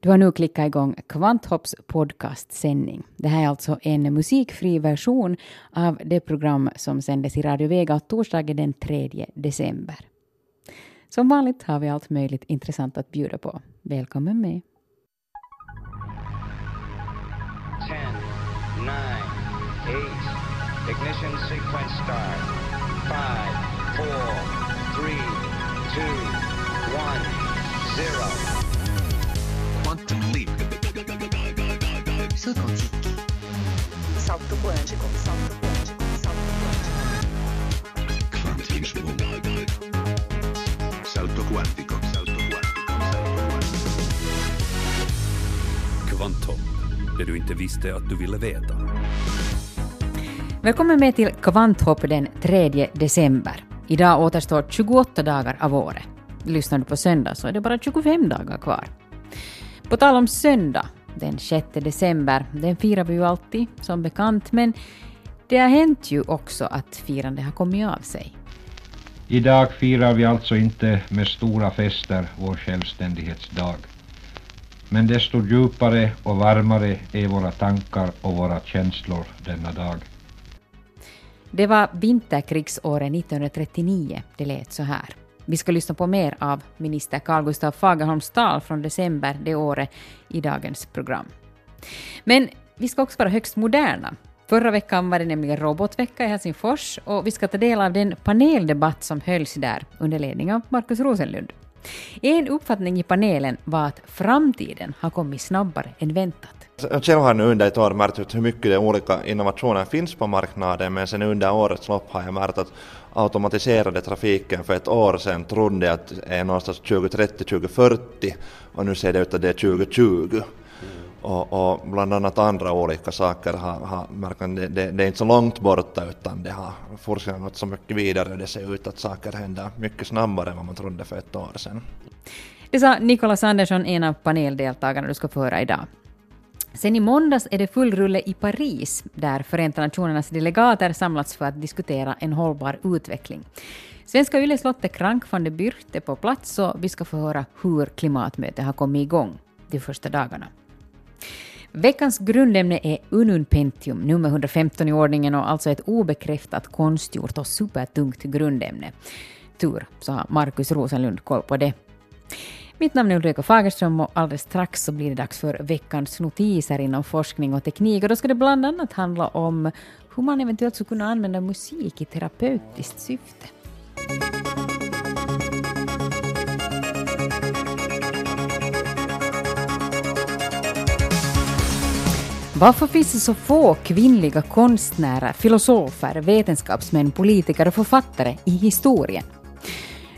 Du har nu klickat igång Kvanthopps podcastsändning. Det här är alltså en musikfri version av det program som sändes i Radio Vega torsdagen den 3 december. Som vanligt har vi allt möjligt intressant att bjuda på. Välkommen med! 10, 9, 8, ignition sequence start. 5, 4, 3, 2, 1, 0 Salto quântico, salto quântico, salto quântico. Quantismo. Salto quantico, salto quantico, salto quantico. Kvantum, det du inte visste att du ville veta. Välkommen med till Kvanthopp den 3 december. Idag återstår 28 dagar av året. Lyssnar du på söndag så är det bara 25 dagar kvar. På tal om söndag, den 6 december, den firar vi ju alltid som bekant, men det har hänt ju också att firandet har kommit av sig. Idag firar vi alltså inte med stora fester vår självständighetsdag. Men desto djupare och varmare är våra tankar och våra känslor denna dag. Det var vinterkrigsåret 1939 det lät så här. Vi ska lyssna på mer av minister Carl Gustaf Fagerholms tal från december det året i dagens program. Men vi ska också vara högst moderna. Förra veckan var det nämligen robotvecka i Helsingfors och vi ska ta del av den paneldebatt som hölls där under ledning av Markus Rosenlund. En uppfattning i panelen var att framtiden har kommit snabbare än väntat. Jag själv har nu under ett år märkt hur mycket de olika innovationer finns på marknaden men sen under årets lopp har jag märkt att automatiserade trafiken för ett år sedan trodde jag att är någonstans 2030-2040 och nu ser det ut att det är 2020. Och, och, bland annat andra olika saker har, har märkt att det, det, det, är inte så långt borta utan det har forskningen gått så mycket vidare och det ser ut att saker händer mycket snabbare än vad man trodde för ett år sedan. Det sa Nikolas Andersson, en av paneldeltagarna du ska få höra idag. Sen i måndags är det full rulle i Paris, där Förenta Nationernas delegater samlats för att diskutera en hållbar utveckling. Svenska Yle-slottet Krank van de Byrte på plats och vi ska få höra hur klimatmötet har kommit igång de första dagarna. Veckans grundämne är Unun Pentium, nummer 115 i ordningen och alltså ett obekräftat, konstgjort och supertungt grundämne. Tur så har Markus Rosenlund koll på det. Mitt namn är Ulrika Fagerström och alldeles strax så blir det dags för veckans notiser inom forskning och teknik. Och då ska det bland annat handla om hur man eventuellt skulle kunna använda musik i terapeutiskt syfte. Varför finns det så få kvinnliga konstnärer, filosofer, vetenskapsmän, politiker och författare i historien?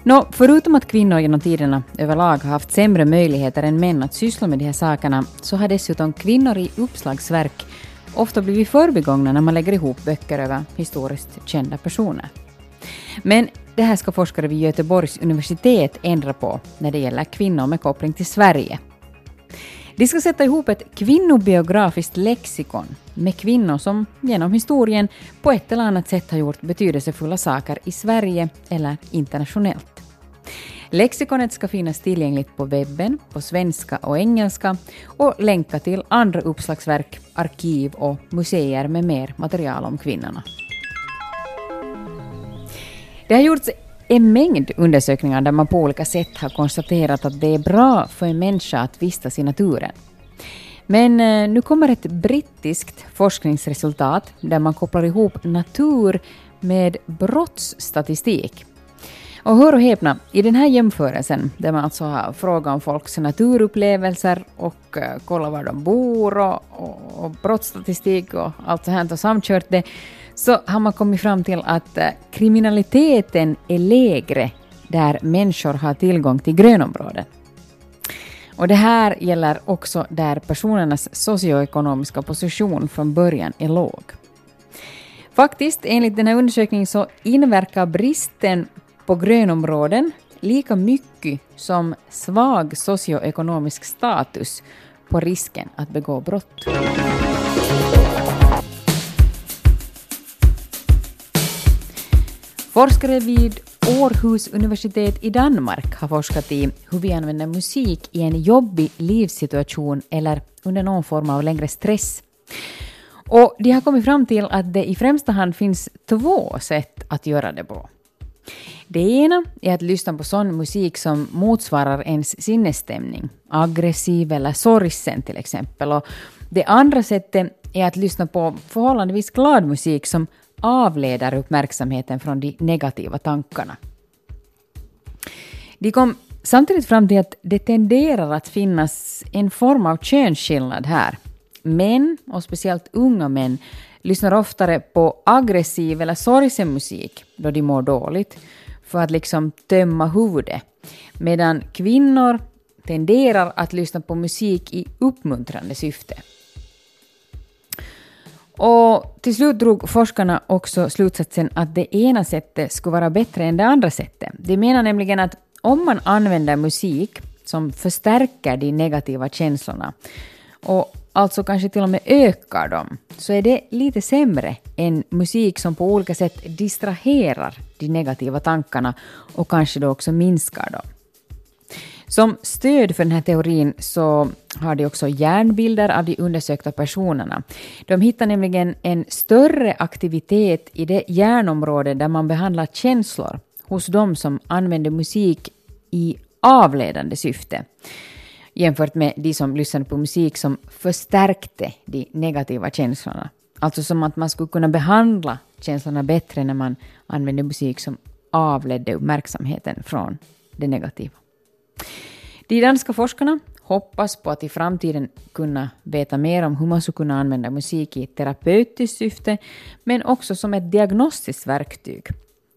Nå, förutom att kvinnor genom tiderna överlag har haft sämre möjligheter än män att syssla med de här sakerna, så har dessutom kvinnor i uppslagsverk ofta blivit förbigångna när man lägger ihop böcker över historiskt kända personer. Men det här ska forskare vid Göteborgs universitet ändra på när det gäller kvinnor med koppling till Sverige. De ska sätta ihop ett kvinnobiografiskt lexikon med kvinnor som genom historien på ett eller annat sätt har gjort betydelsefulla saker i Sverige eller internationellt. Lexikonet ska finnas tillgängligt på webben på svenska och engelska och länka till andra uppslagsverk, arkiv och museer med mer material om kvinnorna. Det har gjorts en mängd undersökningar där man på olika sätt har konstaterat att det är bra för en människa att vistas i naturen. Men eh, nu kommer ett brittiskt forskningsresultat där man kopplar ihop natur med brottsstatistik. Och hör och häpna, i den här jämförelsen, där man alltså har frågat om folks naturupplevelser och eh, kollat var de bor och, och, och brottsstatistik och allt sånt här och samkört det, så har man kommit fram till att eh, kriminaliteten är lägre där människor har tillgång till grönområden. Och det här gäller också där personernas socioekonomiska position från början är låg. Faktiskt, enligt den här undersökningen så inverkar bristen på grönområden lika mycket som svag socioekonomisk status på risken att begå brott. Forskare vid Århus universitet i Danmark har forskat i hur vi använder musik i en jobbig livssituation eller under någon form av längre stress. Och de har kommit fram till att det i främsta hand finns två sätt att göra det på. Det ena är att lyssna på sån musik som motsvarar ens sinnesstämning, aggressiv eller sorgsen till exempel. Och det andra sättet är att lyssna på förhållandevis glad musik som avleder uppmärksamheten från de negativa tankarna. De kom samtidigt fram till att det tenderar att finnas en form av könsskillnad här. Män, och speciellt unga män, lyssnar oftare på aggressiv eller sorgsen musik då de mår dåligt, för att liksom tömma huvudet, medan kvinnor tenderar att lyssna på musik i uppmuntrande syfte. Och till slut drog forskarna också slutsatsen att det ena sättet skulle vara bättre än det andra sättet. De menar nämligen att om man använder musik som förstärker de negativa känslorna och alltså kanske till och med ökar dem, så är det lite sämre än musik som på olika sätt distraherar de negativa tankarna och kanske då också minskar dem. Som stöd för den här teorin så har de också hjärnbilder av de undersökta personerna. De hittar nämligen en större aktivitet i det hjärnområde där man behandlar känslor hos de som använder musik i avledande syfte jämfört med de som lyssnade på musik som förstärkte de negativa känslorna. Alltså som att man skulle kunna behandla känslorna bättre när man använde musik som avledde uppmärksamheten från det negativa. De danska forskarna hoppas på att i framtiden kunna veta mer om hur man skulle kunna använda musik i terapeutiskt syfte, men också som ett diagnostiskt verktyg,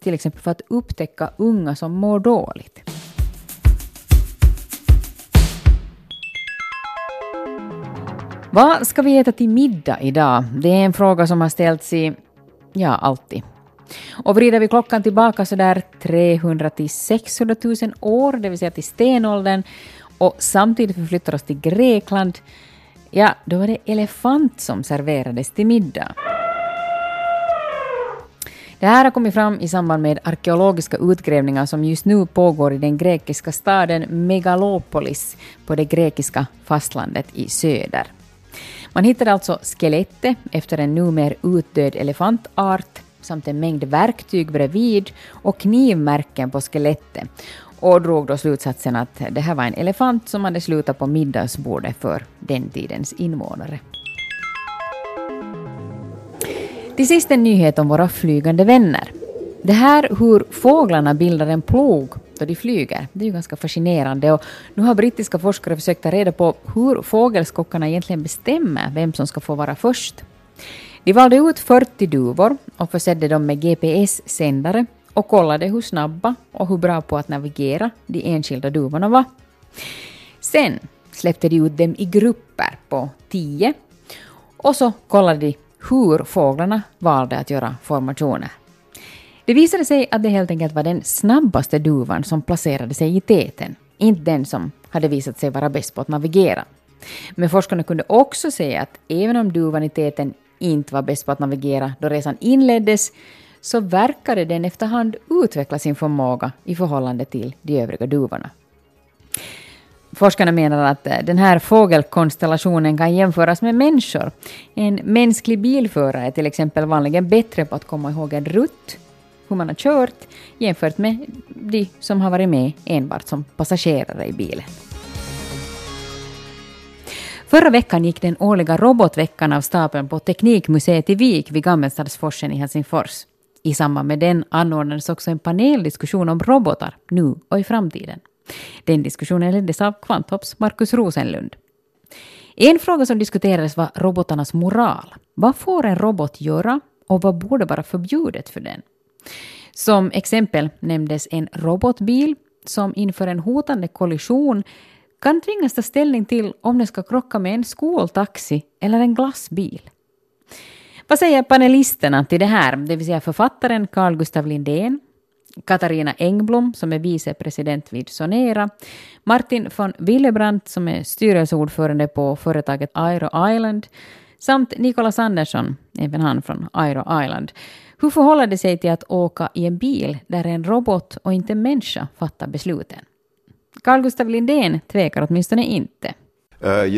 till exempel för att upptäcka unga som mår dåligt. Vad ska vi äta till middag idag? Det är en fråga som har ställts i, ja, alltid. Och vrider vi klockan tillbaka så där 300 till 600 000 år, det vill säga till stenåldern, och samtidigt förflyttar oss till Grekland, ja, då var det elefant som serverades till middag. Det här har kommit fram i samband med arkeologiska utgrävningar som just nu pågår i den grekiska staden Megalopolis på det grekiska fastlandet i söder. Man hittade alltså skelettet efter en numera utdöd elefantart samt en mängd verktyg bredvid och knivmärken på skelettet och drog då slutsatsen att det här var en elefant som hade slutat på middagsbordet för den tidens invånare. Till sist en nyhet om våra flygande vänner. Det här hur fåglarna bildar en plog då de flyger, det är ju ganska fascinerande. Och nu har brittiska forskare försökt ta reda på hur fågelskockarna egentligen bestämmer vem som ska få vara först. De valde ut 40 duvor och försedde dem med GPS-sändare och kollade hur snabba och hur bra på att navigera de enskilda duvorna var. Sen släppte de ut dem i grupper på 10 och så kollade de hur fåglarna valde att göra formationer. Det visade sig att det helt enkelt var den snabbaste duvan som placerade sig i täten, inte den som hade visat sig vara bäst på att navigera. Men forskarna kunde också se att även om duvan i täten inte var bäst på att navigera då resan inleddes, så verkade den efterhand utveckla sin förmåga i förhållande till de övriga duvorna. Forskarna menar att eh, den här fågelkonstellationen kan jämföras med människor. En mänsklig bilförare är till exempel vanligen bättre på att komma ihåg en rutt, hur man har kört, jämfört med de som har varit med enbart som passagerare i bilen. Förra veckan gick den årliga robotveckan av stapeln på Teknikmuseet i Vik vid Gammelstadsforsen i Helsingfors. I samband med den anordnades också en paneldiskussion om robotar nu och i framtiden. Den diskussionen leddes av Kvanthopps Markus Rosenlund. En fråga som diskuterades var robotarnas moral. Vad får en robot göra och vad borde vara förbjudet för den? Som exempel nämndes en robotbil som inför en hotande kollision kan tvingas ta ställning till om den ska krocka med en skoltaxi eller en glassbil. Vad säger panelisterna till det här, det vill säga författaren Carl Gustav Lindén, Katarina Engblom som är vicepresident vid Sonera, Martin von Willebrandt som är styrelseordförande på företaget Aero Island samt Nicolas Andersson, även han från Aero Island. Hur förhåller det sig till att åka i en bil där en robot och inte en människa fattar besluten? Carl Gustaf Lindén tvekar åtminstone inte.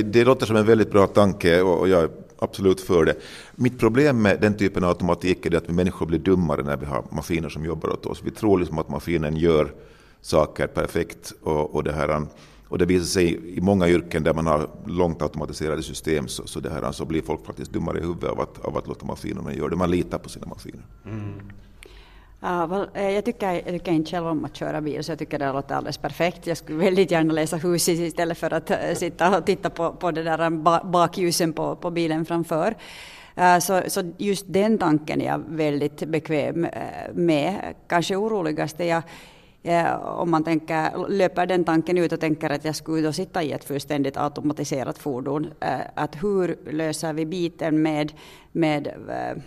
Det låter som en väldigt bra tanke och jag är absolut för det. Mitt problem med den typen av automatik är att vi människor blir dummare när vi har maskiner som jobbar åt oss. Vi tror liksom att maskinen gör saker perfekt och, och det här och det visar sig i många yrken där man har långt automatiserade system så, så, det här, så blir folk faktiskt dummare i huvudet av att, av att låta maskinerna göra det. Man litar på sina maskiner. Mm. Uh, eh, well, jag, tycker, jag tycker inte själv om att köra bil så jag tycker det låter alldeles perfekt. Jag skulle väldigt gärna läsa hus istället för att uh, sitta och titta på, på det där eh, bakljusen på, på bilen framför. Uh, så, så just den tanken är jag väldigt bekväm med. Kanske oroligaste jag om man tänker, löper den tanken ut och tänker att jag skulle då sitta i ett fullständigt automatiserat fordon, eh, att hur löser vi biten med, med eh,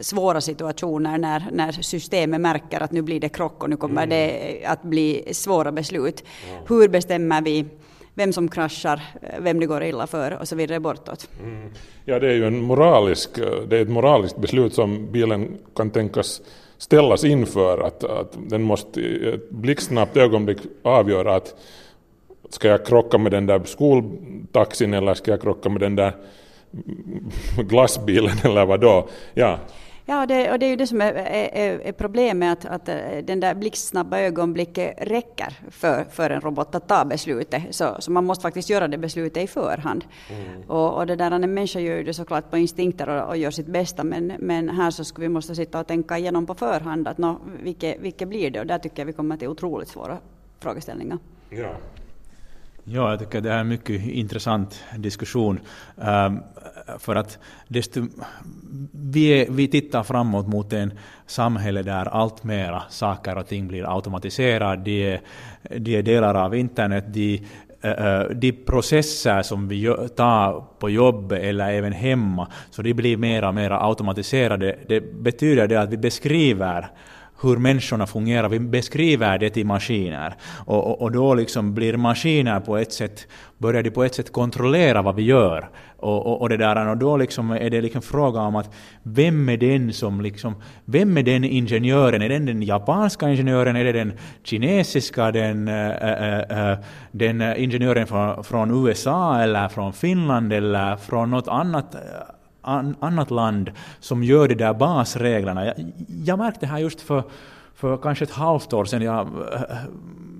svåra situationer när, när systemet märker att nu blir det krock och nu kommer mm. det att bli svåra beslut. Ja. Hur bestämmer vi vem som kraschar, vem det går illa för och så vidare bortåt. Mm. Ja, det är ju en moralisk, det är ett moraliskt beslut som bilen kan tänkas ställas inför att, att den måste i ett blixtsnabbt ögonblick avgöra att ska jag krocka med den där skoltaxin eller ska jag krocka med den där glassbilen eller vad då? Ja, Ja, det, och det är ju det som är, är, är problemet, att, att eh, den där blixtsnabba ögonblicket räcker för, för en robot att ta beslutet. Så, så man måste faktiskt göra det beslutet i förhand. Mm. Och, och det där, en människa gör ju det såklart på instinkter och, och, gör sitt bästa, men, men här så skulle vi måste sitta och tänka igenom på förhand, att no, vilket, vilket blir det? Och där tycker jag vi kommer till otroligt svåra frågeställningar. Ja. Ja, jag tycker det är en mycket intressant diskussion. Eh, för att desto, vi, vi tittar framåt mot en samhälle där allt mera saker och ting blir automatiserade. De är, de är delar av internet. De, eh, eh, de processer som vi tar på jobbet eller även hemma, så de blir mer och mer automatiserade. Det betyder det att vi beskriver hur människorna fungerar, vi beskriver det i maskiner. Och, och, och, då liksom blir maskiner på ett sätt, börjar de på ett sätt kontrollera vad vi gör. Och, och, och det där, och då liksom är det liksom fråga om att vem är den som liksom, vem är den ingenjören? Är den den japanska ingenjören? Är det den kinesiska, den, äh, äh, den ingenjören från, från USA eller från Finland eller från något annat an, annat land som gör de där basreglerna. Jag, jag märkte här just för, för kanske ett halvt år sedan, jag äh,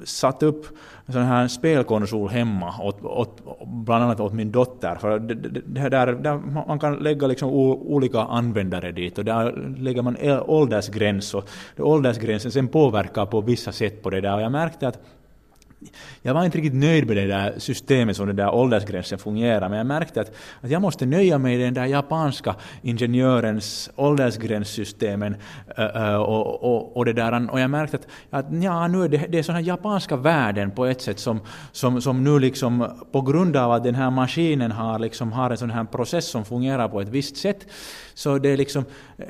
satt upp en sån här spelkonsol hemma, åt, åt, bland annat åt min dotter. För det, det, det där, där man kan lägga liksom olika användare dit och där lägger man åldersgräns och åldersgränsen sen påverkar på vissa sätt på det där. Och jag märkte att jag var inte riktigt nöjd med det där systemet som den där åldersgränsen fungerar, men jag märkte att, att jag måste nöja mig med den där japanska ingenjörens åldersgränssystemen och, och, och, det där, och jag märkte att, att ja, nu är det, det är sådana japanska värden på ett sätt som, som, som nu liksom på grund av att den här maskinen har, liksom, har en sån här process som fungerar på ett visst sätt, så det är liksom, eh,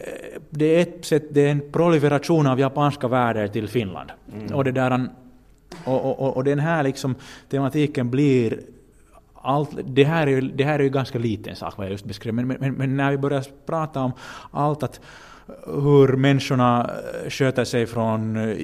det är ett sätt, det är en proliferation av japanska värden till Finland. Mm. Och det där, och, och, och den här liksom tematiken blir allt, det, här är ju, det här är ju ganska liten sak vad jag just beskrev, men, men, men när vi börjar prata om allt att hur människorna eh, sköter sig från eh,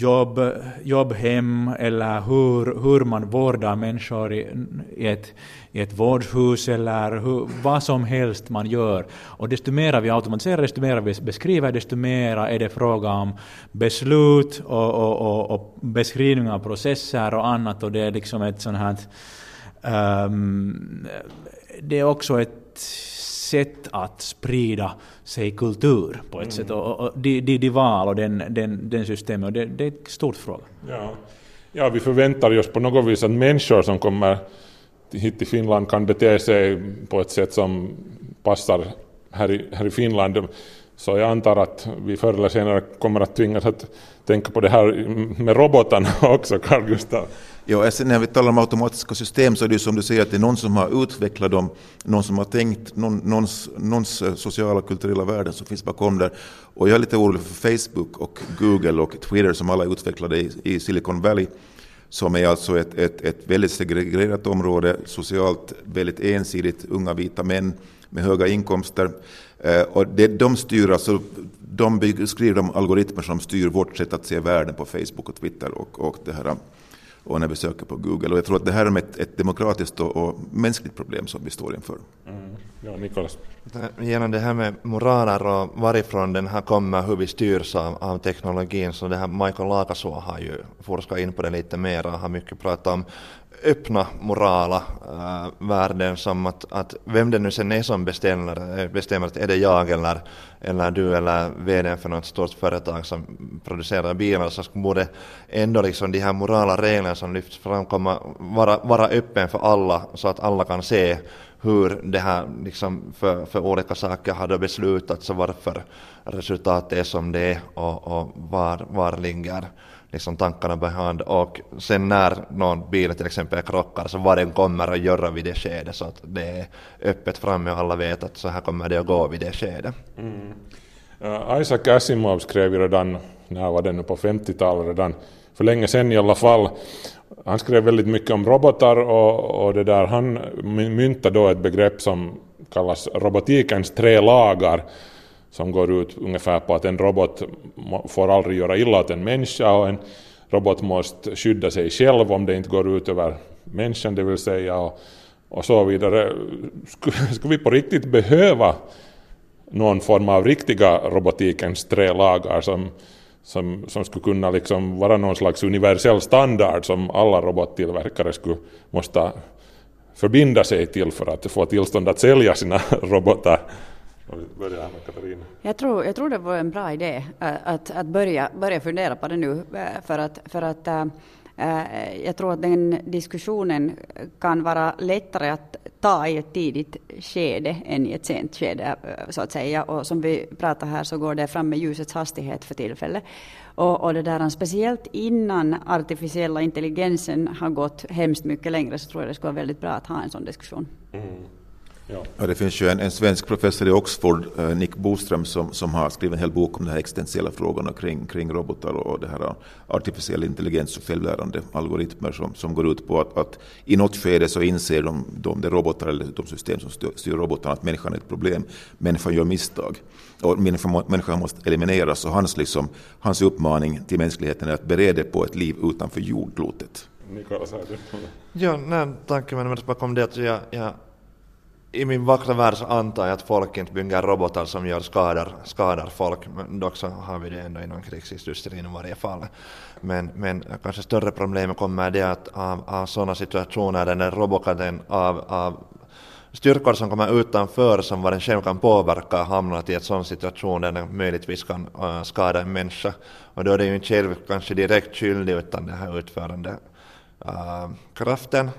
jobb, jobbhem eller hur, hur man vårdar människor i, i, ett, i ett vårdhus eller hur, vad som helst man gör. Och desto mer vi automatiserar, desto mer vi beskriver, desto mer är det fråga om beslut och, och, och, och beskrivning av processer och annat och det är liksom ett sånt här um, det är också ett sätt att sprida sig kultur på ett mm. sätt. Och, och de, de, de val och den, den, den systemet, och det, det är en stor fråga. Ja. ja, vi förväntar oss på något vis att människor som kommer hit till Finland kan bete sig på ett sätt som passar här i, här i Finland. Så jag antar att vi förr eller senare kommer att tvingas att tänka på det här med robotarna också, Carl Gustav. Ja, alltså, när vi talar om automatiska system så är det ju som du säger att det är någon som har utvecklat dem, någon som har tänkt, någon, någons, någons eh, sociala och kulturella värden som finns bakom där. Och jag är lite orolig för Facebook och Google och Twitter som alla är utvecklade i, i Silicon Valley. som är alltså ett, ett, ett väldigt segregerat område, socialt väldigt ensidigt, unga vita män med höga inkomster. Eh, och det, de styr alltså, de skriver de algoritmer som styr vårt sätt att se världen på Facebook och Twitter och, och det här och när vi söker på Google. Och jag tror att det här är ett, ett demokratiskt och, och, mänskligt problem som vi står inför. Mm. Ja, Nikolas. Genom det här med moraler och varifrån den här kommer, hur vi styrs av, av teknologin, så det här Michael Lakaså har ju forskat in på det lite mer och har mycket pratat om öppna morala äh, värden som att, att vem det nu sen är som bestämmer, bestämmer att är det jag eller, eller du eller vd för något stort företag som producerar bilar så borde ändå liksom de här morala reglerna som lyfts fram komma, vara, vara öppen för alla så att alla kan se hur det här liksom för, för olika saker har beslutats och varför resultatet är som det är och, och var, var ligger liksom tankarna behand och sen när någon bil till exempel krockar så vad den kommer att göra vid det skedet så att det är öppet framme och alla vet att så här kommer det att gå vid det skedet. Mm. Uh, Isaac Asimov skrev ju redan, när var det nu på 50-talet redan, för länge sedan i alla fall, han skrev väldigt mycket om robotar och, och det där, han myntade då ett begrepp som kallas robotikens tre lagar som går ut ungefär på att en robot får aldrig göra illa åt en människa och en robot måste skydda sig själv om det inte går ut över människan, det vill säga, och, och så vidare. Skulle vi på riktigt behöva någon form av riktiga robotikens tre lagar som, som, som skulle kunna liksom vara någon slags universell standard som alla robottillverkare skulle måste förbinda sig till för att få tillstånd att sälja sina robotar. Jag tror, jag tror det var en bra idé äh, att, att börja, börja fundera på det nu äh, för att, för att äh, jag tror att den diskussionen kan vara lättare att ta i ett tidigt skede än i ett sent skede, så att säga. Och som vi pratar här så går det fram med ljusets hastighet för tillfället. Och, och det där, speciellt innan artificiella intelligensen har gått hemskt mycket längre så tror jag det skulle vara väldigt bra att ha en sån diskussion. Mm. Ja. ja. det finns ju en, en svensk professor i Oxford, eh, Nick Boström, som, som har skrivit en hel bok om de här existentiella frågorna kring, kring robotar och det här artificiell intelligens och självlärande algoritmer som, som går ut på att, att i något skede så inser de, de, de robotar eller de system som styr, styr robotarna att människan är ett problem. Människan gör misstag och människan, människan måste elimineras och hans, liksom, hans uppmaning till mänskligheten är att bereda på ett liv utanför jordklotet. Nikolas, Ja, nej, tanken med det bakom det att jag, jag i min vackra värld så antar jag att folk inte bygger robotar som gör skadar, skadar folk, men dock så har vi det ändå inom krigsindustrin i varje fall. Men, men kanske större problemet kommer det att av, av sådana situationer där den roboten av, av styrkor som kommer utanför som vad den själv kan påverka hamnat i en sån situation där den möjligtvis kan uh, skada en människa. Och då är det ju inte själv kanske direkt skyldig utan den här utförande uh, kraften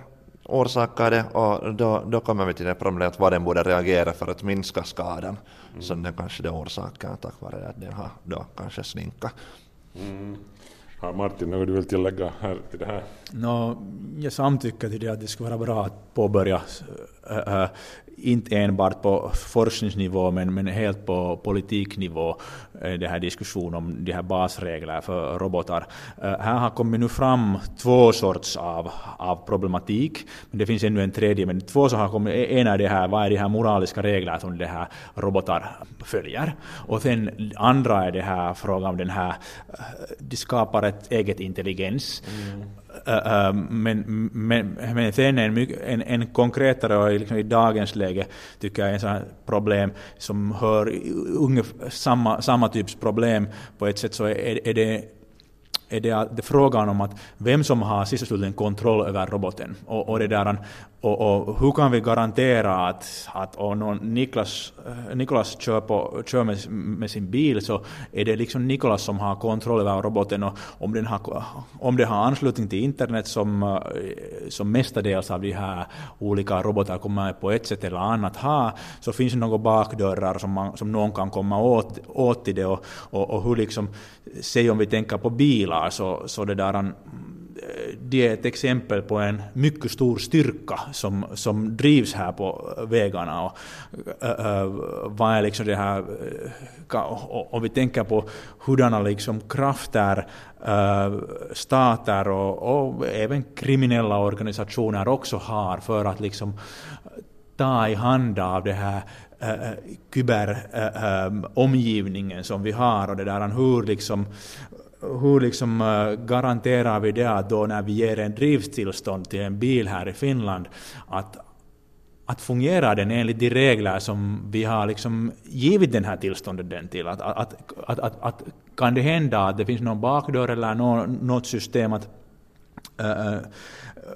orsakar det och då, då kommer vi till det problemet vad den borde reagera för att minska skadan mm. som den kanske det orsakar tack vare att den har då kanske slinkat. Mm. Har Martin något du vill tillägga här till det här? No, jag samtycker till det att det skulle vara bra att påbörja äh, inte enbart på forskningsnivå men, men helt på politiknivå, den det här diskussion om de här basregler för robotar. Eh, här har kommit nu fram två sorts av, av problematik, men det finns ännu en tredje, men två som har kommit, en är det här, vad är de här moraliska reglerna som de här robotar följer? Och sen andra är det här frågan om den här, eh, de skapar ett eget intelligens. Mm. Men, men, men sen en, en, en konkretare och liksom i dagens läge tycker jag är en sån problem som hör ungefär samma, samma typs problem. På ett sätt så är, är det är det, det frågan om att vem som har sist kontroll över roboten. Och, och det där, och, och, hur kan vi garantera att, att om Niklas, eh, Niklas kör, på, kör med, med, sin bil så är det liksom Niklas som har kontroll över roboten. Och om den har, om den har anslutning till internet som, eh, som mestadels av de här olika robotar kommer på ett sätt eller annat ha så finns det några bakdörrar som, man, som någon kan komma åt, åt till det. Och, och, och hur liksom, säg om vi tänker på bilar så, så det där eh, det är ett exempel på en mycket stor styrka som, som drivs här på vägarna. Och, äh, vad är liksom det här, om vi tänker på hurdana liksom krafter äh, stater och, och, även kriminella organisationer också har för att liksom ta i hand av det här äh, kyberomgivningen som vi har och det där hur liksom hur liksom eh, garanterar vi det att då när vi ger en drivstillstånd till en bil här i Finland att, att fungerar den enligt de regler som vi har liksom givit den här tillståndet den till? Att, att, att, att, att kan det hända att det finns någon bakdörr eller något system att... Äh,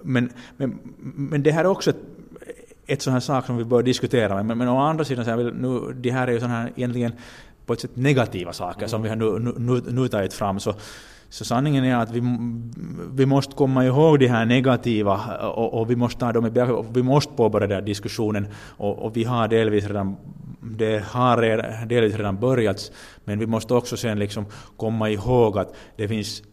men, men, men det här är också ett, ett sån här sak som vi bör diskutera. Men, men å andra sidan, så jag vill, nu, det här är ju sån här egentligen på ett sätt negativa saker mm. som vi har nu, nu, nu tagit fram. Så, så sanningen är att vi, vi måste komma ihåg de här negativa och, och vi måste ta dem i Vi måste påbörja den här diskussionen och, och, vi har delvis redan det har delvis redan börjat men vi måste också sen liksom komma ihåg att det finns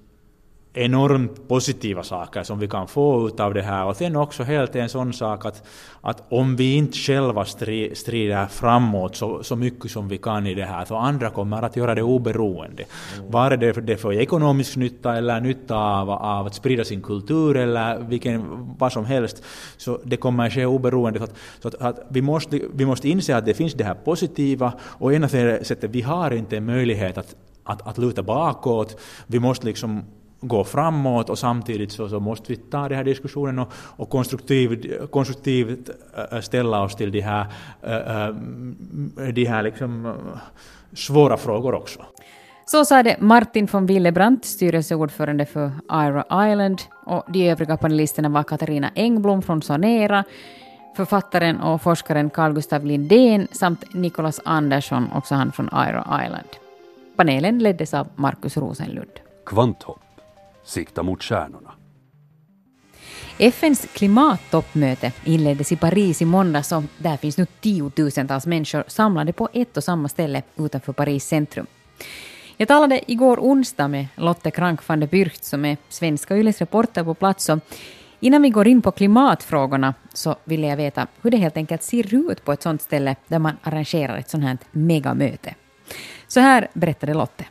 enormt positiva saker som vi kan få ut av det här. Och sen också helt en sån sak att, att om vi inte själva strider framåt så, så mycket som vi kan i det här, så andra kommer att göra det oberoende. Mm. Var det, det för ekonomisk nytta eller nytta av, av att sprida sin kultur eller vilken, vad som helst, så det kommer att ske oberoende. Så, att, så att, att, vi, måste, vi måste inse att det finns det här positiva, och ena sättet, vi har inte möjlighet att, att, att luta bakåt, vi måste liksom gå framåt och samtidigt så, så måste vi ta den här diskussionen och, och konstruktivt, konstruktivt äh, ställa oss till de här, äh, de här liksom, svåra frågor också. Så sa det Martin von Willebrandt, styrelseordförande för IRA Island, och de övriga panelisterna var Katarina Engblom från Sonera, författaren och forskaren Carl Gustav Lindén samt Nicholas Andersson, också han från IRA Island. Panelen leddes av Markus Rosenlund. Kvanthopp sikta mot stjärnorna. FNs klimattoppmöte inleddes i Paris i måndags och där finns nu tiotusentals människor samlade på ett och samma ställe utanför Paris centrum. Jag talade igår onsdag med Lotte Krank van der Bürcht som är svenska Yles reporter på plats. Och innan vi går in på klimatfrågorna så ville jag veta hur det helt enkelt ser ut på ett sånt ställe där man arrangerar ett sånt här megamöte. Så här berättade Lotte.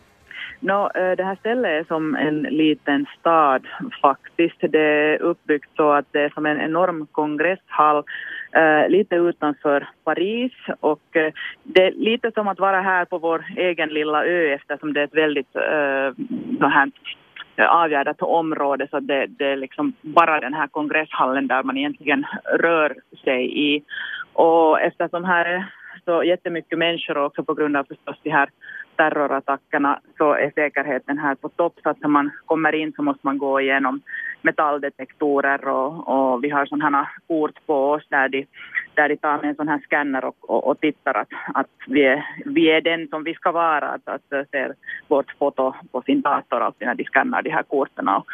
No, eh, det här stället är som en liten stad faktiskt. Det är uppbyggt så att det är som en enorm kongresshall eh, lite utanför Paris och eh, det är lite som att vara här på vår egen lilla ö eftersom det är ett väldigt eh, så här, eh, avgärdat område så det, det är liksom bara den här kongresshallen där man egentligen rör sig i. Och eftersom här är så jättemycket människor också på grund av förstås de här terrorattackerna så är säkerheten här på topp. Så att när man kommer in så måste man gå igenom metalldetektorer och, och vi har sådana kort på oss där de, där de tar med en sån här scanner och, och, och tittar att, att vi, är, vi är den som vi ska vara. Att, att ser vårt foto på sin dator alltid när de scannar de här korten. Och,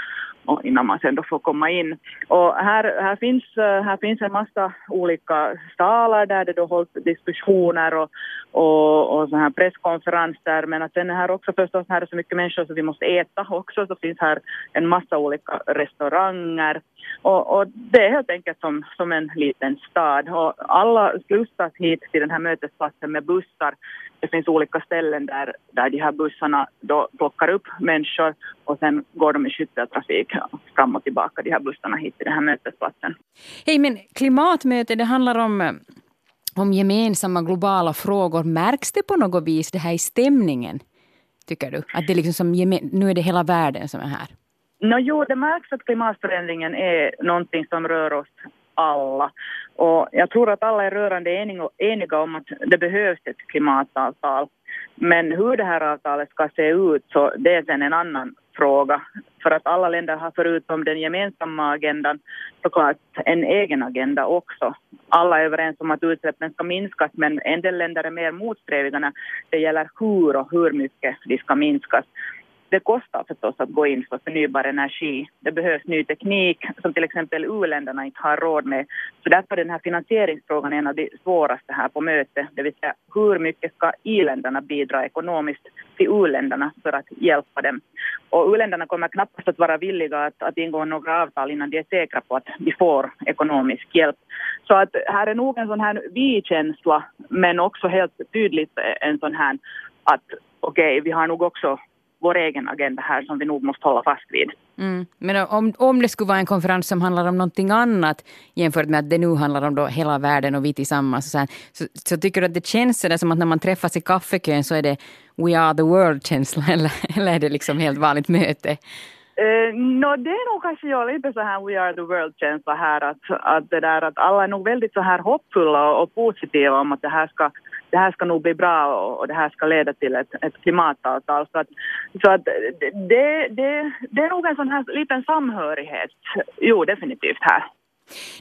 och innan man sen då får komma in. Och här, här, finns, eh, här finns en massa olika salar där det då hålls diskussioner och, och, och så här presskonferenser. Men att sen är här också förstås här är så mycket människor så vi måste äta också. Så finns här en massa olika restauranger. Och, och det är helt enkelt som, som en liten stad. Och alla slussas hit till den här mötesplatsen med bussar det finns olika ställen där, där de här bussarna då plockar upp människor och sen går de i skytteltrafik fram och tillbaka, de här bussarna hit till den här mötesplatsen. Hej, men klimatmöte, det handlar om, om gemensamma globala frågor. Märks det på något vis det här i stämningen, tycker du? Att det liksom som, nu är det hela världen som är här? No, jo, det märks att klimatförändringen är någonting som rör oss alla. Och jag tror att alla är rörande eniga om att det behövs ett klimatavtal. Men hur det här avtalet ska se ut, så det är sen en annan fråga. För att alla länder har förutom den gemensamma agendan såklart en egen agenda också. Alla är överens om att utsläppen ska minskas men en del länder är mer motsträviga när det gäller hur och hur mycket de ska minskas det kostar förstås att gå in för förnybar energi. Det behövs ny teknik som till exempel u-länderna inte har råd med. Så därför är den här finansieringsfrågan en av de svåraste här på mötet. Det vill säga hur mycket ska i-länderna bidra ekonomiskt till u-länderna för att hjälpa dem. Och u-länderna kommer knappast att vara villiga att, att ingå några avtal innan de är säkra på att de får ekonomisk hjälp. Så att här är nog en sån här vi-känsla men också helt tydligt en sån här att okej, okay, vi har nog också vår egen agenda här som vi nog måste hålla fast vid. Mm. Men om, om det skulle vara en konferens som handlar om någonting annat jämfört med att det nu handlar om då hela världen och vi tillsammans, så, här, så, så, tycker du att det känns så som att när man träffas i kaffekön så är det We are the world-känsla eller, eller är det liksom helt vanligt möte? Uh, no, det är nog kanske jag lite så här We are the world-känsla här att, att, det där, att alla är nog väldigt så här hoppfulla och, och positiva om att det här ska det här ska nog bli bra och, och det här ska leda till ett, ett klimatavtal. Så att, så att det, det, det är nog en sån här liten samhörighet, jo definitivt här.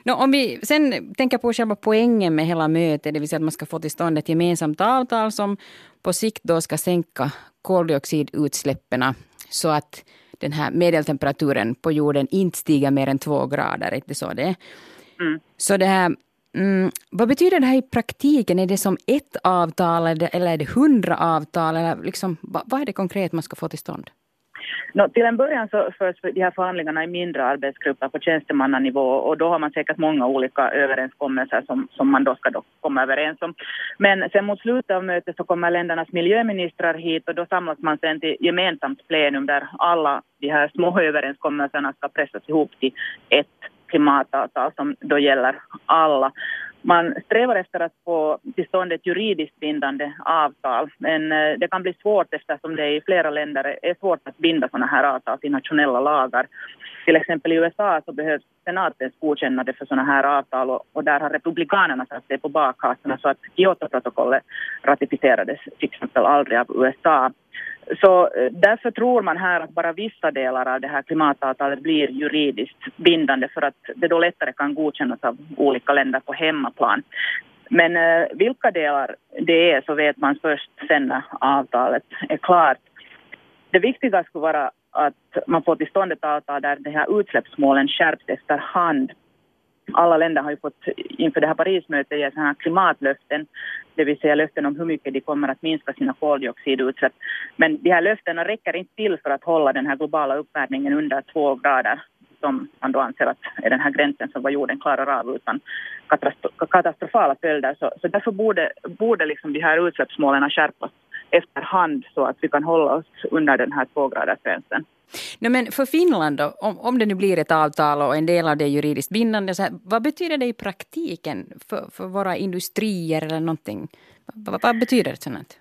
No, om vi sen tänker på själva poängen med hela mötet, det vill säga att man ska få till stånd ett gemensamt avtal som på sikt då ska sänka koldioxidutsläppen så att den här medeltemperaturen på jorden inte stiger mer än två grader. Inte så det mm. Så det här Mm, vad betyder det här i praktiken? Är det som ett avtal eller är det hundra avtal? Eller liksom, vad, vad är det konkret man ska få till stånd? No, till en början så förs de här förhandlingarna i mindre arbetsgrupper på tjänstemannanivå och då har man säkert många olika överenskommelser som, som man då ska då komma överens om. Men sen mot slutet av mötet så kommer ländernas miljöministrar hit och då samlas man sen till gemensamt plenum där alla de här små överenskommelserna ska pressas ihop till ett klimatavtal som då gäller alla. Man strävar efter att få till stånd ett juridiskt bindande avtal, men eh, det kan bli svårt eftersom det i flera länder är svårt att binda sådana här avtal till nationella lagar. Till exempel i USA så behövs senatens godkännande för sådana här avtal och, och där har republikanerna satt sig på bakhasorna så att Kyotoprotokollet ratificerades till exempel aldrig av USA. Så eh, därför tror man här att bara vissa delar av det här klimatavtalet blir juridiskt bindande för att det då lättare kan godkännas av olika länder på hemmaplan. Men eh, vilka delar det är så vet man först sen när avtalet är klart. Det viktiga skulle vara att man får till stånd ett avtal där de här utsläppsmålen skärps efterhand alla länder har ju fått inför det här Parismötet ge sådana klimatlöften, det vill säga löften om hur mycket de kommer att minska sina koldioxidutsläpp. Men de här löftena räcker inte till för att hålla den här globala uppvärmningen under två grader som man då anser att är den här gränsen som vad jorden klarar av utan katastrofala följder. Så, så därför borde, borde liksom de här utsläppsmålen skärpas efterhand så att vi kan hålla oss under den här tvågradersgränsen. No, men för Finland då, om, om det nu blir ett avtal och en del av det är juridiskt bindande, så här, vad betyder det i praktiken för, för våra industrier eller någonting? Vad, vad betyder det sånt?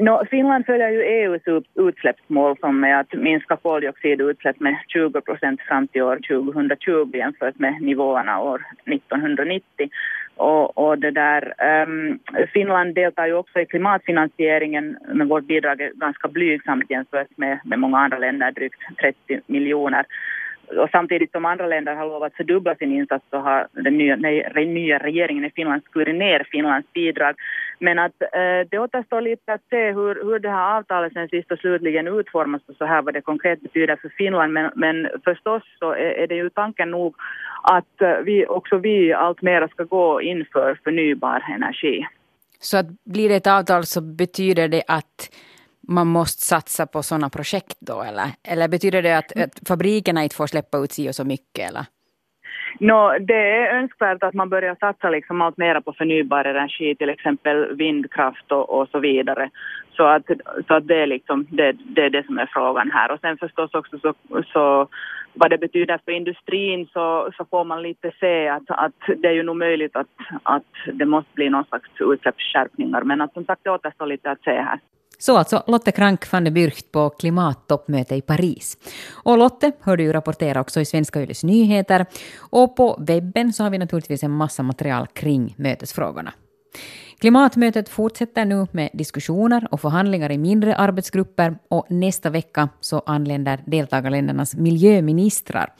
No, Finland följer ju EUs utsläppsmål som är att minska koldioxidutsläpp med 20 procent fram till år 2020 jämfört med nivåerna år 1990. Och, och det där, um, Finland deltar ju också i klimatfinansieringen men vårt bidrag är ganska blygsamt jämfört med, med många andra länder, drygt 30 miljoner och samtidigt som andra länder har lovat fördubbla sin insats så har den nya, nej, den nya regeringen i Finland skurit ner Finlands bidrag. Men att eh, det återstår lite att se hur, hur det här avtalet sen sist och slutligen utformas och så här vad det konkret betyder för Finland. Men, men förstås så är, är det ju tanken nog att eh, vi, också vi allt mer ska gå in för förnybar energi. Så att blir det ett avtal så betyder det att man måste satsa på sådana projekt då eller? Eller betyder det att, att fabrikerna inte får släppa ut sig och så mycket eller? No, det är önskvärt att man börjar satsa liksom allt mer på förnybar energi, till exempel vindkraft och, och, så vidare. Så att, så att det, är liksom, det, det, är det som är frågan här. Och sen förstås också så, så vad det betyder för industrin så, så får man lite se att, att det är ju nog möjligt att, att det måste bli någon slags utsläppsskärpningar. Men att som sagt det återstår lite att se här. Så alltså Lotte Krank van der Bürcht på klimattoppmöte i Paris. Och Lotte hör du ju rapportera också i Svenska Yles nyheter. Och på webben så har vi naturligtvis en massa material kring mötesfrågorna. Klimatmötet fortsätter nu med diskussioner och förhandlingar i mindre arbetsgrupper och nästa vecka så anländer deltagarländernas miljöministrar.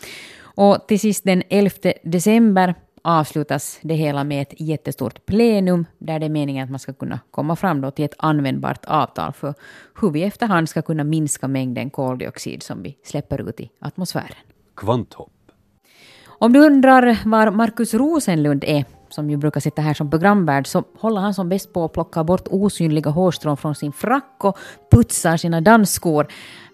Och till sist den 11 december avslutas det hela med ett jättestort plenum där det är meningen att man ska kunna komma fram då till ett användbart avtal för hur vi efterhand ska kunna minska mängden koldioxid som vi släpper ut i atmosfären. Kvanthopp. Om du undrar var Markus Rosenlund är, som ju brukar sitta här som programvärd, så håller han som bäst på att plocka bort osynliga hårstrån från sin frack och putsar sina dansskor.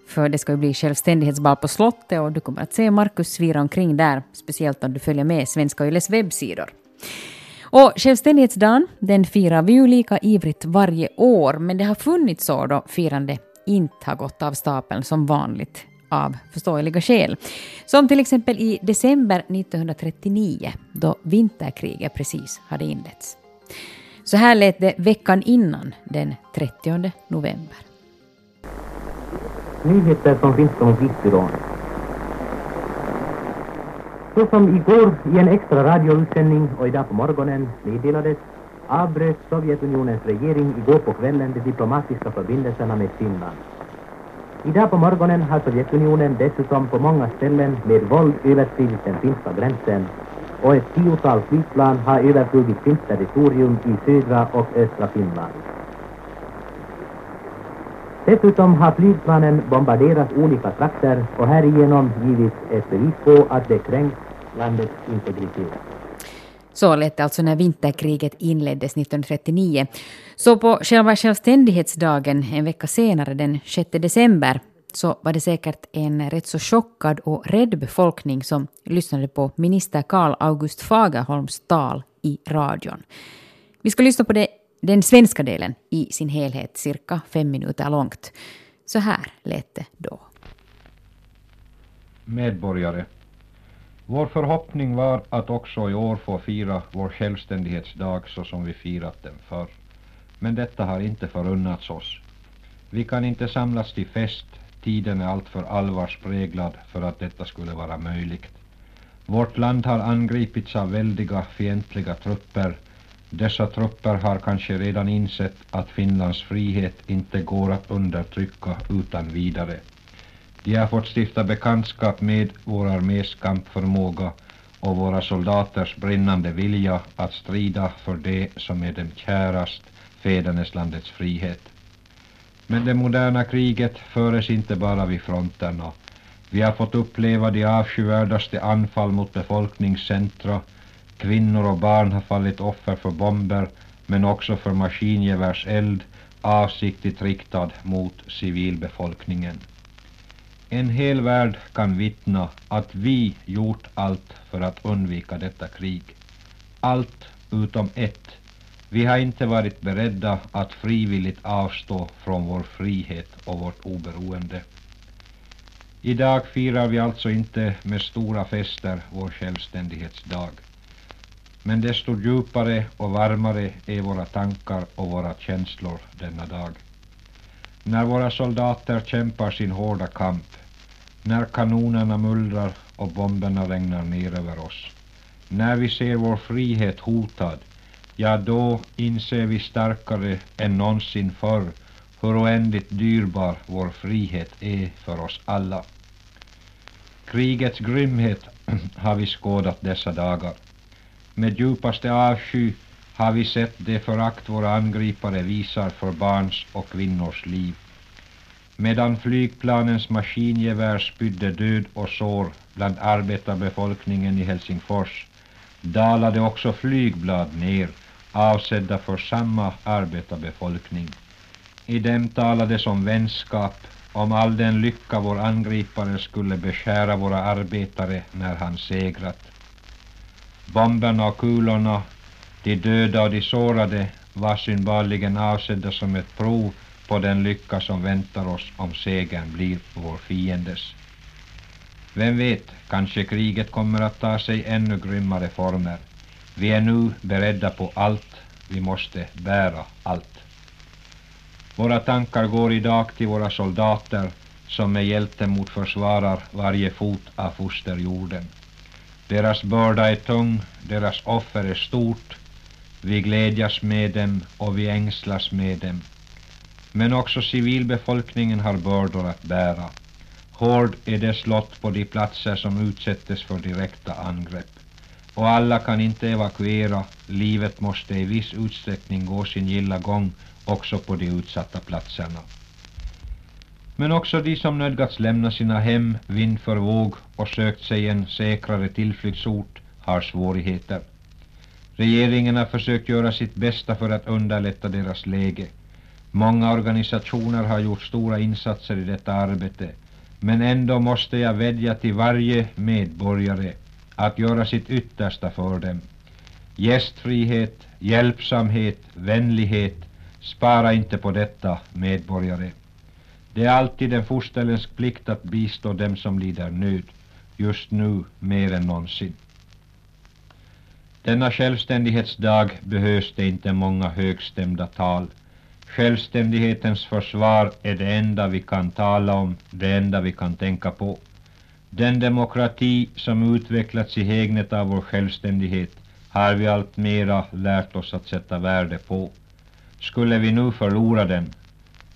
För det ska ju bli självständighetsbal på slottet och du kommer att se Markus svira omkring där, speciellt om du följer med Svenska Yles webbsidor. Och självständighetsdagen, den firar vi ju lika ivrigt varje år, men det har funnits år då firande inte har gått av stapeln som vanligt av förståeliga skäl. Som till exempel i december 1939 då vinterkriget precis hade inletts. Så här lät det veckan innan, den 30 november. Nyheter från finska Så som igår i en extra radioutsändning och idag på morgonen meddelades avbröt Sovjetunionens regering igår på kvällen de diplomatiska förbindelserna med Finland. Idag på morgonen har Sovjetunionen dessutom på många ställen med våld överskridit den finska gränsen och ett tiotal flygplan har överflugit finskt territorium i södra och östra Finland. Dessutom har flygplanen bombarderat olika trakter och härigenom givits ett bevis på att det kränkt landets integritet. Så lät det alltså när vinterkriget inleddes 1939. Så på själva självständighetsdagen, en vecka senare, den 6 december, så var det säkert en rätt så chockad och rädd befolkning som lyssnade på minister Karl August Fagerholms tal i radion. Vi ska lyssna på det, den svenska delen i sin helhet, cirka fem minuter långt. Så här lät det då. Medborgare vår förhoppning var att också i år få fira vår självständighetsdag så som vi firat den förr. Men detta har inte förunnats oss. Vi kan inte samlas till fest, tiden är alltför allvarspräglad för att detta skulle vara möjligt. Vårt land har angripits av väldiga fientliga trupper. Dessa trupper har kanske redan insett att Finlands frihet inte går att undertrycka utan vidare. De har fått stifta bekantskap med vår armés kampförmåga och våra soldaters brinnande vilja att strida för det som är dem kärast, fäderneslandets frihet. Men det moderna kriget föres inte bara vid fronterna. Vi har fått uppleva de avskyvärdaste anfall mot befolkningscentra. Kvinnor och barn har fallit offer för bomber, men också för maskingevärseld, avsiktligt riktad mot civilbefolkningen. En hel värld kan vittna att vi gjort allt för att undvika detta krig. Allt utom ett. Vi har inte varit beredda att frivilligt avstå från vår frihet och vårt oberoende. Idag firar vi alltså inte med stora fester vår självständighetsdag. Men desto djupare och varmare är våra tankar och våra känslor denna dag. När våra soldater kämpar sin hårda kamp, när kanonerna mullrar och bomberna regnar ner över oss, när vi ser vår frihet hotad, ja då inser vi starkare än någonsin förr hur oändligt dyrbar vår frihet är för oss alla. Krigets grymhet har vi skådat dessa dagar. Med djupaste avsky har vi sett det förakt våra angripare visar för barns och kvinnors liv. Medan flygplanens maskingevär spydde död och sår bland arbetarbefolkningen i Helsingfors dalade också flygblad ner avsedda för samma arbetarbefolkning. I dem talades om vänskap, om all den lycka vår angripare skulle beskära våra arbetare när han segrat. Bomberna och kulorna, de döda och de sårade var synbarligen avsedda som ett prov på den lycka som väntar oss om segern blir vår fiendes. Vem vet, kanske kriget kommer att ta sig ännu grymmare former. Vi är nu beredda på allt, vi måste bära allt. Våra tankar går idag till våra soldater som med hjältemod försvarar varje fot av fosterjorden. Deras börda är tung, deras offer är stort, vi glädjas med dem och vi ängslas med dem. Men också civilbefolkningen har bördor att bära. Hård är dess lott på de platser som utsättes för direkta angrepp. och alla kan inte evakuera, livet måste i viss utsträckning gå sin gilla gång också på de utsatta platserna. Men också de som nödgats lämna sina hem vind för våg och sökt sig en säkrare tillflyktsort har svårigheter. Regeringen har försökt göra sitt bästa för att underlätta deras läge. Många organisationer har gjort stora insatser i detta arbete, men ändå måste jag vädja till varje medborgare att göra sitt yttersta för dem. Gästfrihet, hjälpsamhet, vänlighet, spara inte på detta, medborgare. Det är alltid en fosterländsk plikt att bistå dem som lider nöd, just nu mer än någonsin. Denna självständighetsdag behövs det inte många högstämda tal. Självständighetens försvar är det enda vi kan tala om, det enda vi kan tänka på. Den demokrati som utvecklats i hägnet av vår självständighet har vi allt mera lärt oss att sätta värde på. Skulle vi nu förlora den,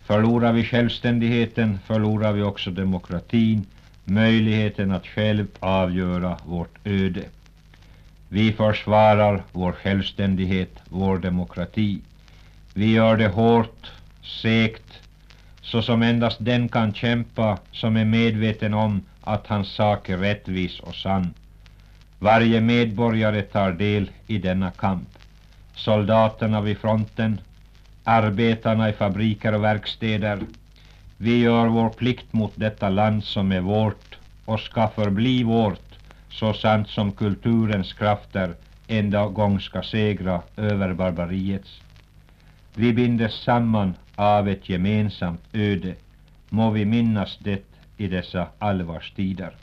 förlorar vi självständigheten, förlorar vi också demokratin, möjligheten att själv avgöra vårt öde. Vi försvarar vår självständighet, vår demokrati. Vi gör det hårt, segt, så som endast den kan kämpa som är medveten om att hans sak är rättvis och sann. Varje medborgare tar del i denna kamp. Soldaterna vid fronten, arbetarna i fabriker och verkstäder. Vi gör vår plikt mot detta land som är vårt och ska förbli vårt så sant som kulturens krafter en gång ska segra över barbariets. Vi bindes samman av ett gemensamt öde. Må vi minnas det i dessa allvarstider.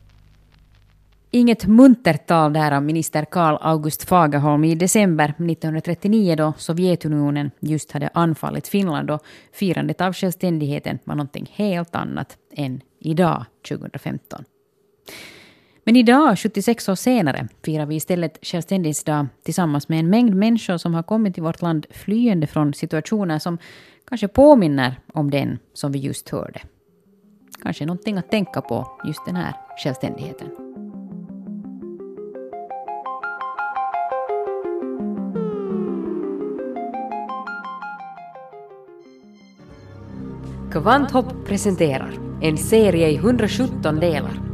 Inget muntert tal där av minister Karl August Fagerholm i december 1939 då Sovjetunionen just hade anfallit Finland och firandet av självständigheten var någonting helt annat än idag, 2015. Men idag, 76 år senare, firar vi istället självständighetsdag tillsammans med en mängd människor som har kommit till vårt land flyende från situationer som kanske påminner om den som vi just hörde. Kanske någonting att tänka på just den här självständigheten. Kvanthopp presenterar en serie i 117 delar.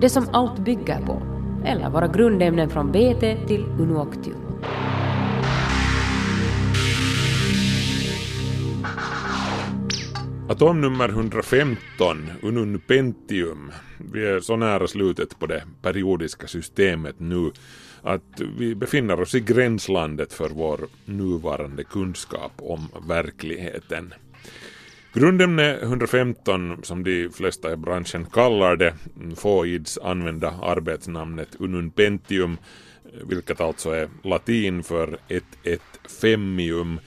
Det som allt bygger på, eller våra grundämnen från BT till Unuoctio. Atomnummer 115, Unun Pentium. Vi är så nära slutet på det periodiska systemet nu att vi befinner oss i gränslandet för vår nuvarande kunskap om verkligheten. Grundämne 115, som de flesta i branschen kallar det, får ids använda arbetsnamnet Unun Pentium, vilket alltså är latin för 115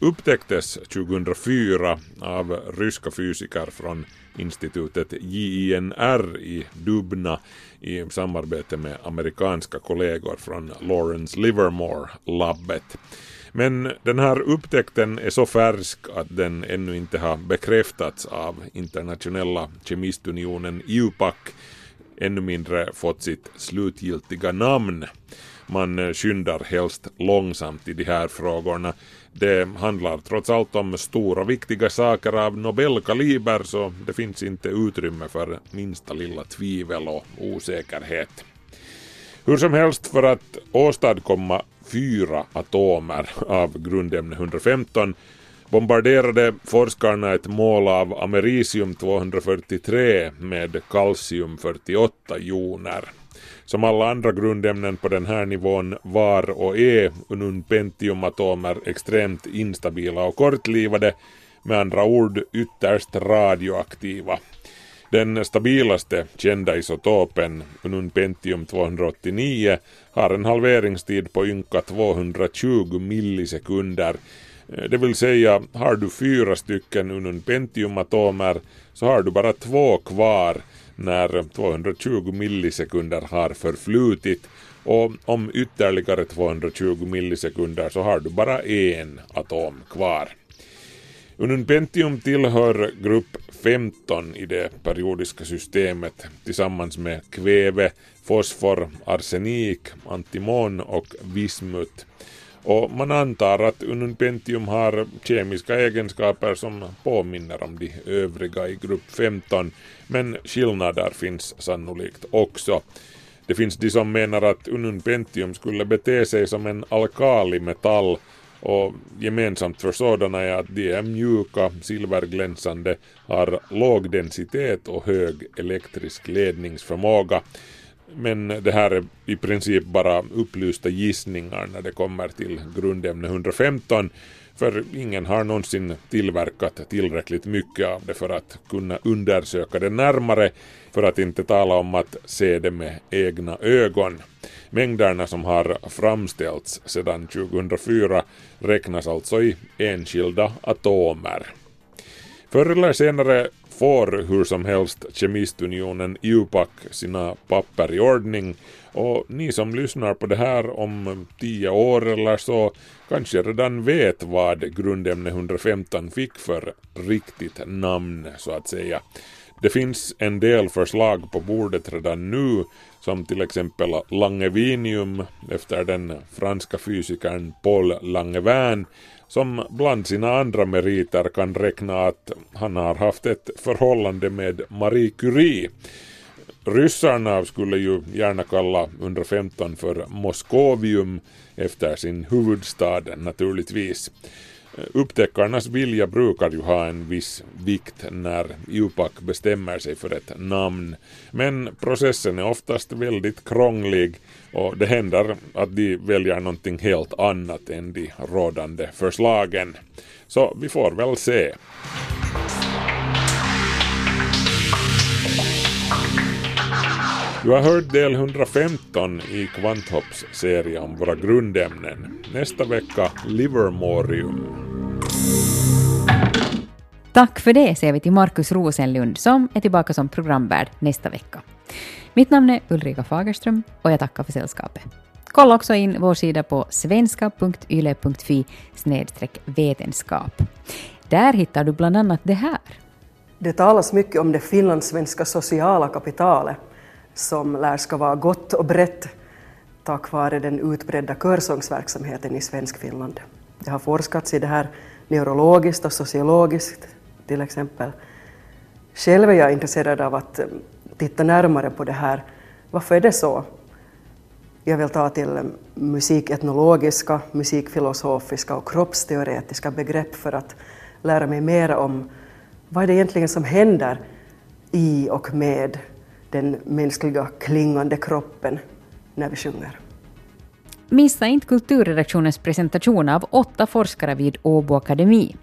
upptäcktes 2004 av ryska fysiker från institutet JINR i Dubna i samarbete med amerikanska kollegor från Lawrence Livermore-labbet. Men den här upptäckten är så färsk att den ännu inte har bekräftats av internationella kemistunionen IUPAC, ännu mindre fått sitt slutgiltiga namn. Man skyndar helst långsamt i de här frågorna det handlar trots allt om stora viktiga saker av Nobelkaliber så det finns inte utrymme för minsta lilla tvivel och osäkerhet. Hur som helst för att åstadkomma fyra atomer av grundämne 115 bombarderade forskarna ett mål av americium 243 med kalcium 48 joner. Som alla andra grundämnen på den här nivån var och är ununpentiumatomer extremt instabila och kortlivade, med andra ord ytterst radioaktiva. Den stabilaste kända isotopen, ununpentium 289, har en halveringstid på ynka 220 millisekunder. Eh, det vill säga, har du fyra stycken ununpentiumatomer så har du bara två kvar när 220 millisekunder har förflutit och om ytterligare 220 millisekunder så har du bara en atom kvar. Ununpentium tillhör grupp 15 i det periodiska systemet tillsammans med kväve, fosfor, arsenik, antimon och vismut. Och man antar att ununpentium har kemiska egenskaper som påminner om de övriga i grupp 15, men skillnader finns sannolikt också. Det finns de som menar att ununpentium skulle bete sig som en alkalimetall och gemensamt för sådana är att de är mjuka, silverglänsande, har låg densitet och hög elektrisk ledningsförmåga. Men det här är i princip bara upplysta gissningar när det kommer till grundämne 115 för ingen har någonsin tillverkat tillräckligt mycket av det för att kunna undersöka det närmare, för att inte tala om att se det med egna ögon. Mängderna som har framställts sedan 2004 räknas alltså i enskilda atomer. Förr eller senare får hur som helst Kemistunionen IUPAC sina papper i ordning och ni som lyssnar på det här om tio år eller så kanske redan vet vad grundämne 115 fick för riktigt namn så att säga. Det finns en del förslag på bordet redan nu som till exempel Langevinium efter den franska fysikern Paul Langevin som bland sina andra meriter kan räkna att han har haft ett förhållande med Marie Curie. Ryssarna skulle ju gärna kalla 115 för Moskovium efter sin huvudstad naturligtvis. Upptäckarnas vilja brukar ju ha en viss vikt när IUPAC bestämmer sig för ett namn, men processen är oftast väldigt krånglig och det händer att de väljer någonting helt annat än de rådande förslagen. Så vi får väl se. Du har hört del 115 i Kvanthopps serie om våra grundämnen. Nästa vecka Livermorium. Tack för det säger vi till Markus Rosenlund som är tillbaka som programvärd nästa vecka. Mitt namn är Ulrika Fagerström och jag tackar för sällskapet. Kolla också in vår sida på svenska.yle.fi vetenskap. Där hittar du bland annat det här. Det talas mycket om det finlandssvenska sociala kapitalet som lär ska vara gott och brett tack vare den utbredda körsångsverksamheten i Svenskfinland. Det har forskats i det här neurologiskt och sociologiskt till exempel. Själv är jag intresserad av att eh, titta närmare på det här. Varför är det så? Jag vill ta till eh, musiketnologiska, musikfilosofiska och kroppsteoretiska begrepp för att lära mig mer om vad är det egentligen som händer i och med den mänskliga klingande kroppen när vi sjunger. Missa inte kulturredaktionens presentation av åtta forskare vid Åbo Akademi.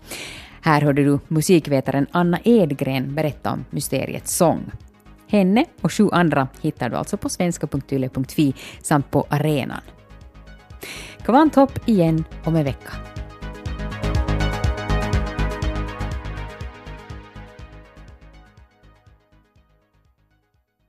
Här hörde du musikvetaren Anna Edgren berätta om mysteriets sång. Henne och sju andra hittar du alltså på svenska.yle.fi samt på arenan. Kvanthopp igen om en vecka.